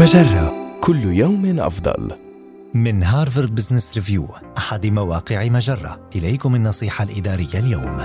مجرة. كل يوم أفضل. من هارفارد بزنس ريفيو أحد مواقع مجرة. إليكم النصيحة الإدارية اليوم.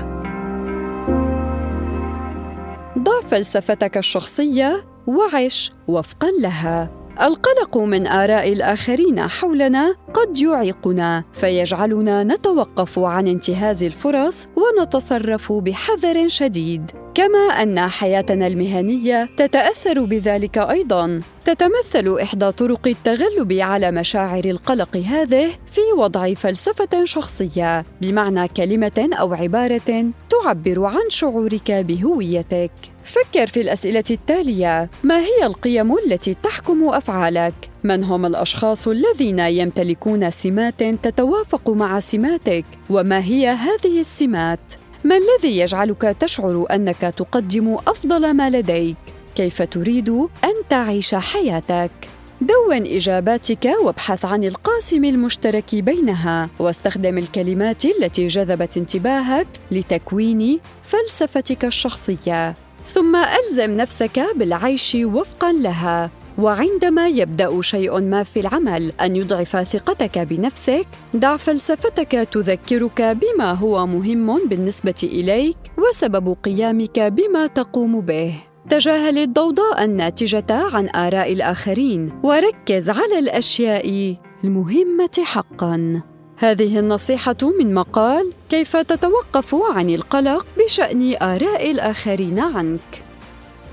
ضع فلسفتك الشخصية وعش وفقا لها. القلق من آراء الآخرين حولنا قد يعيقنا فيجعلنا نتوقف عن انتهاز الفرص ونتصرف بحذر شديد. كما أن حياتنا المهنية تتأثر بذلك أيضا. تتمثل إحدى طرق التغلب على مشاعر القلق هذه في وضع فلسفة شخصية بمعنى كلمة أو عبارة تعبر عن شعورك بهويتك. فكر في الأسئلة التالية. ما هي القيم التي تحكم أفعالك؟ من هم الأشخاص الذين يمتلكون سمات تتوافق مع سماتك؟ وما هي هذه السمات؟ ما الذي يجعلك تشعر أنك تقدم أفضل ما لديك؟ كيف تريد أن تعيش حياتك؟ دون إجاباتك وابحث عن القاسم المشترك بينها واستخدم الكلمات التي جذبت انتباهك لتكوين فلسفتك الشخصية. ثم ألزم نفسك بالعيش وفقا لها. وعندما يبدأ شيء ما في العمل أن يضعف ثقتك بنفسك دع فلسفتك تذكرك بما هو مهم بالنسبة إليك وسبب قيامك بما تقوم به. تجاهل الضوضاء الناتجة عن آراء الآخرين وركز على الأشياء المهمة حقا. هذه النصيحة من مقال كيف تتوقف عن القلق بشأن آراء الآخرين عنك؟